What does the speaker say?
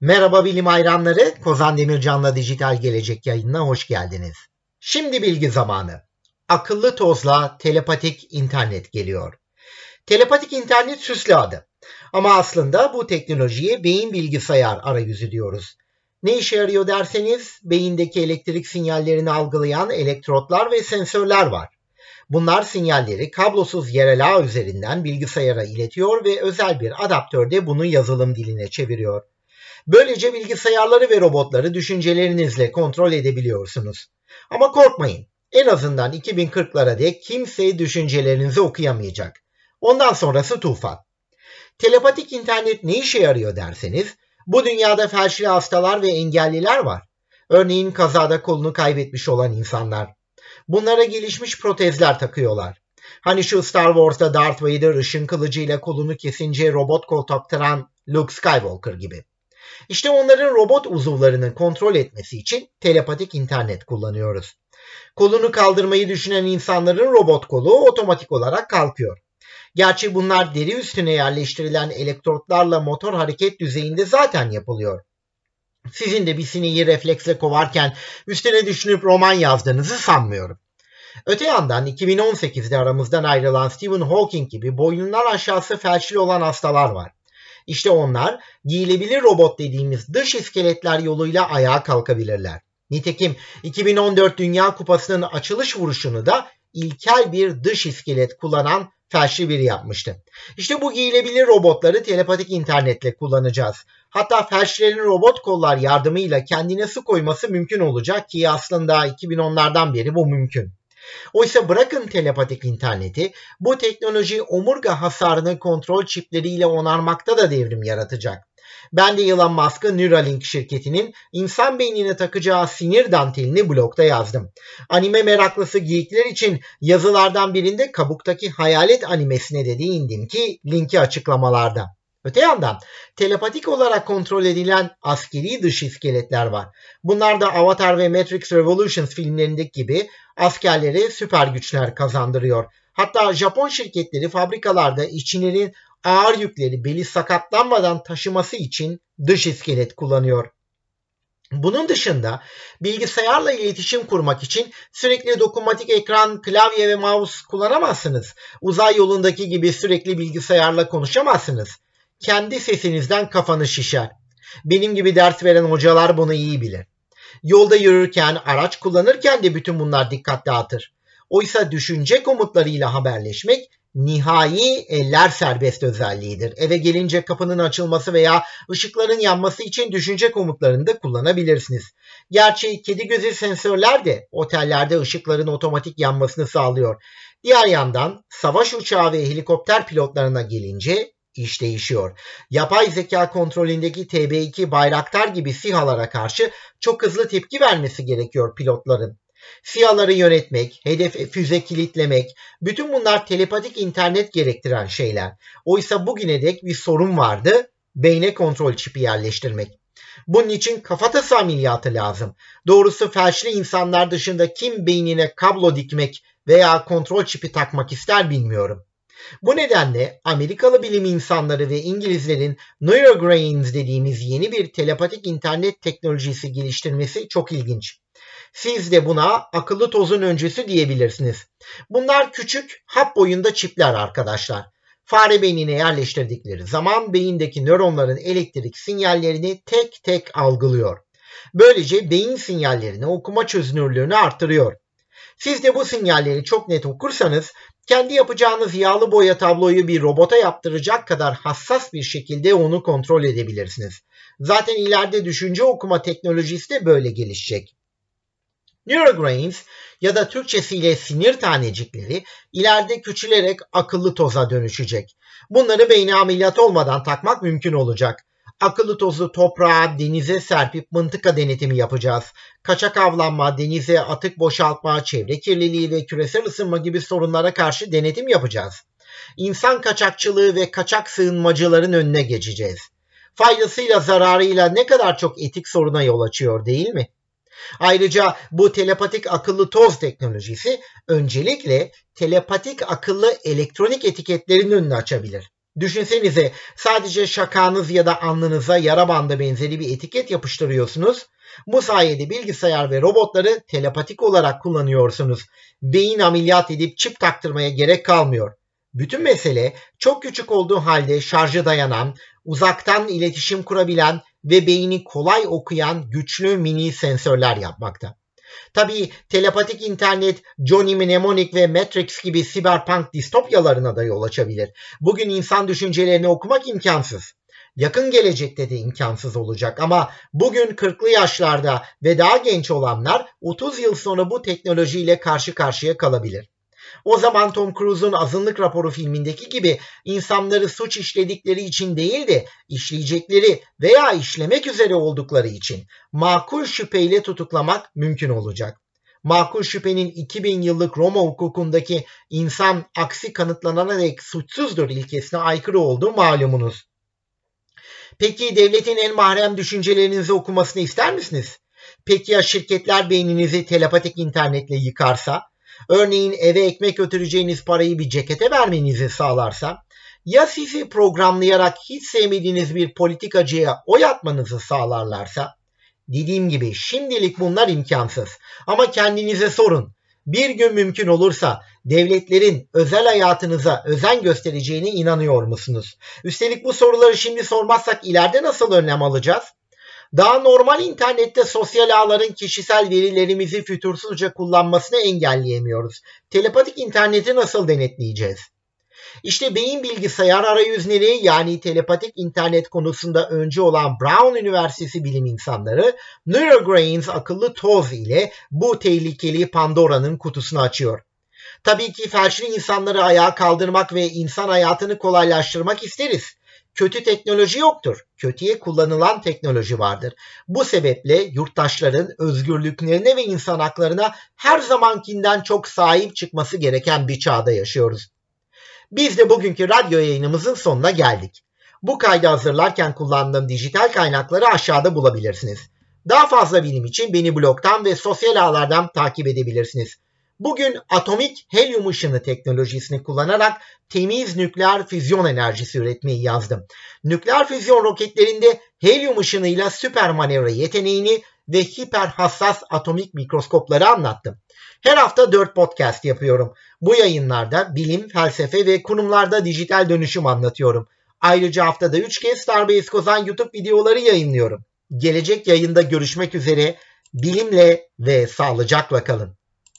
Merhaba bilim hayranları, Kozan Demircan'la Dijital Gelecek yayınına hoş geldiniz. Şimdi bilgi zamanı. Akıllı tozla telepatik internet geliyor. Telepatik internet süslü adı. Ama aslında bu teknolojiye beyin bilgisayar arayüzü diyoruz. Ne işe yarıyor derseniz beyindeki elektrik sinyallerini algılayan elektrotlar ve sensörler var. Bunlar sinyalleri kablosuz yerel ağ üzerinden bilgisayara iletiyor ve özel bir adaptörde bunu yazılım diline çeviriyor. Böylece bilgisayarları ve robotları düşüncelerinizle kontrol edebiliyorsunuz. Ama korkmayın. En azından 2040'lara dek kimse düşüncelerinizi okuyamayacak. Ondan sonrası tufan. Telepatik internet ne işe yarıyor derseniz, bu dünyada felçli hastalar ve engelliler var. Örneğin kazada kolunu kaybetmiş olan insanlar. Bunlara gelişmiş protezler takıyorlar. Hani şu Star Wars'ta Darth Vader ışın kılıcıyla kolunu kesince robot kol taktıran Luke Skywalker gibi. İşte onların robot uzuvlarını kontrol etmesi için telepatik internet kullanıyoruz. Kolunu kaldırmayı düşünen insanların robot kolu otomatik olarak kalkıyor. Gerçi bunlar deri üstüne yerleştirilen elektrotlarla motor hareket düzeyinde zaten yapılıyor. Sizin de bir sineği refleksle kovarken üstüne düşünüp roman yazdığınızı sanmıyorum. Öte yandan 2018'de aramızdan ayrılan Stephen Hawking gibi boynundan aşağısı felçli olan hastalar var. İşte onlar giyilebilir robot dediğimiz dış iskeletler yoluyla ayağa kalkabilirler. Nitekim 2014 Dünya Kupası'nın açılış vuruşunu da ilkel bir dış iskelet kullanan felçli biri yapmıştı. İşte bu giyilebilir robotları telepatik internetle kullanacağız. Hatta felçlerin robot kollar yardımıyla kendine su koyması mümkün olacak ki aslında 2010'lardan beri bu mümkün. Oysa bırakın telepatik interneti, bu teknoloji omurga hasarını kontrol çipleriyle onarmakta da devrim yaratacak. Ben de Elon Musk'ın Neuralink şirketinin insan beynine takacağı sinir dantelini blogda yazdım. Anime meraklısı geyikler için yazılardan birinde kabuktaki hayalet animesine de değindim ki linki açıklamalarda. Öte yandan telepatik olarak kontrol edilen askeri dış iskeletler var. Bunlar da Avatar ve Matrix Revolutions filmlerindeki gibi askerlere süper güçler kazandırıyor. Hatta Japon şirketleri fabrikalarda işçilerin ağır yükleri beli sakatlanmadan taşıması için dış iskelet kullanıyor. Bunun dışında bilgisayarla iletişim kurmak için sürekli dokunmatik ekran, klavye ve mouse kullanamazsınız. Uzay yolundaki gibi sürekli bilgisayarla konuşamazsınız. Kendi sesinizden kafanı şişer. Benim gibi ders veren hocalar bunu iyi bilir. Yolda yürürken, araç kullanırken de bütün bunlar dikkat dağıtır. Oysa düşünce komutlarıyla haberleşmek nihai eller serbest özelliğidir. Eve gelince kapının açılması veya ışıkların yanması için düşünce komutlarını da kullanabilirsiniz. Gerçi kedi gözü sensörler de otellerde ışıkların otomatik yanmasını sağlıyor. Diğer yandan savaş uçağı ve helikopter pilotlarına gelince iş değişiyor. Yapay zeka kontrolündeki TB2 Bayraktar gibi SİHA'lara karşı çok hızlı tepki vermesi gerekiyor pilotların. SİHA'ları yönetmek, hedef füze kilitlemek, bütün bunlar telepatik internet gerektiren şeyler. Oysa bugüne dek bir sorun vardı, beyne kontrol çipi yerleştirmek. Bunun için kafatası ameliyatı lazım. Doğrusu felçli insanlar dışında kim beynine kablo dikmek veya kontrol çipi takmak ister bilmiyorum. Bu nedenle Amerikalı bilim insanları ve İngilizlerin Neurograins dediğimiz yeni bir telepatik internet teknolojisi geliştirmesi çok ilginç. Siz de buna akıllı tozun öncüsü diyebilirsiniz. Bunlar küçük hap boyunda çipler arkadaşlar. Fare beynine yerleştirdikleri zaman beyindeki nöronların elektrik sinyallerini tek tek algılıyor. Böylece beyin sinyallerini okuma çözünürlüğünü artırıyor. Siz de bu sinyalleri çok net okursanız kendi yapacağınız yağlı boya tabloyu bir robota yaptıracak kadar hassas bir şekilde onu kontrol edebilirsiniz. Zaten ileride düşünce okuma teknolojisi de böyle gelişecek. Neurograins ya da Türkçesiyle sinir tanecikleri ileride küçülerek akıllı toza dönüşecek. Bunları beyne ameliyat olmadan takmak mümkün olacak. Akıllı tozu toprağa, denize serpip mıntıka denetimi yapacağız. Kaçak avlanma, denize atık boşaltma, çevre kirliliği ve küresel ısınma gibi sorunlara karşı denetim yapacağız. İnsan kaçakçılığı ve kaçak sığınmacıların önüne geçeceğiz. Faydasıyla zararıyla ne kadar çok etik soruna yol açıyor değil mi? Ayrıca bu telepatik akıllı toz teknolojisi öncelikle telepatik akıllı elektronik etiketlerin önünü açabilir. Düşünsenize sadece şakanız ya da alnınıza yara bandı benzeri bir etiket yapıştırıyorsunuz. Bu sayede bilgisayar ve robotları telepatik olarak kullanıyorsunuz. Beyin ameliyat edip çip taktırmaya gerek kalmıyor. Bütün mesele çok küçük olduğu halde şarjı dayanan, uzaktan iletişim kurabilen ve beyni kolay okuyan güçlü mini sensörler yapmakta. Tabii telepatik internet, Johnny Mnemonic ve Matrix gibi siberpunk distopyalarına da yol açabilir. Bugün insan düşüncelerini okumak imkansız. Yakın gelecekte de imkansız olacak ama bugün 40'lı yaşlarda ve daha genç olanlar 30 yıl sonra bu teknolojiyle karşı karşıya kalabilir. O zaman Tom Cruise'un azınlık raporu filmindeki gibi insanları suç işledikleri için değil de işleyecekleri veya işlemek üzere oldukları için makul şüpheyle tutuklamak mümkün olacak. Makul şüphenin 2000 yıllık Roma hukukundaki insan aksi kanıtlanana dek suçsuzdur ilkesine aykırı olduğu malumunuz. Peki devletin en mahrem düşüncelerinizi okumasını ister misiniz? Peki ya şirketler beyninizi telepatik internetle yıkarsa? Örneğin eve ekmek götüreceğiniz parayı bir cekete vermenizi sağlarsa? Ya sizi programlayarak hiç sevmediğiniz bir politikacıya oy atmanızı sağlarlarsa? Dediğim gibi şimdilik bunlar imkansız. Ama kendinize sorun. Bir gün mümkün olursa devletlerin özel hayatınıza özen göstereceğine inanıyor musunuz? Üstelik bu soruları şimdi sormazsak ileride nasıl önlem alacağız? Daha normal internette sosyal ağların kişisel verilerimizi fütursuzca kullanmasını engelleyemiyoruz. Telepatik interneti nasıl denetleyeceğiz? İşte beyin bilgisayar arayüzleri yani telepatik internet konusunda önce olan Brown Üniversitesi bilim insanları Neurograins akıllı toz ile bu tehlikeli Pandora'nın kutusunu açıyor. Tabii ki felçli insanları ayağa kaldırmak ve insan hayatını kolaylaştırmak isteriz. Kötü teknoloji yoktur. Kötüye kullanılan teknoloji vardır. Bu sebeple yurttaşların özgürlüklerine ve insan haklarına her zamankinden çok sahip çıkması gereken bir çağda yaşıyoruz. Biz de bugünkü radyo yayınımızın sonuna geldik. Bu kaydı hazırlarken kullandığım dijital kaynakları aşağıda bulabilirsiniz. Daha fazla bilim için beni blogdan ve sosyal ağlardan takip edebilirsiniz. Bugün atomik helyum ışını teknolojisini kullanarak temiz nükleer füzyon enerjisi üretmeyi yazdım. Nükleer füzyon roketlerinde helyum ışınıyla süper manevra yeteneğini ve hiper hassas atomik mikroskopları anlattım. Her hafta 4 podcast yapıyorum. Bu yayınlarda bilim, felsefe ve kurumlarda dijital dönüşüm anlatıyorum. Ayrıca haftada 3 kez Starbase Kozan YouTube videoları yayınlıyorum. Gelecek yayında görüşmek üzere. Bilimle ve sağlıcakla kalın.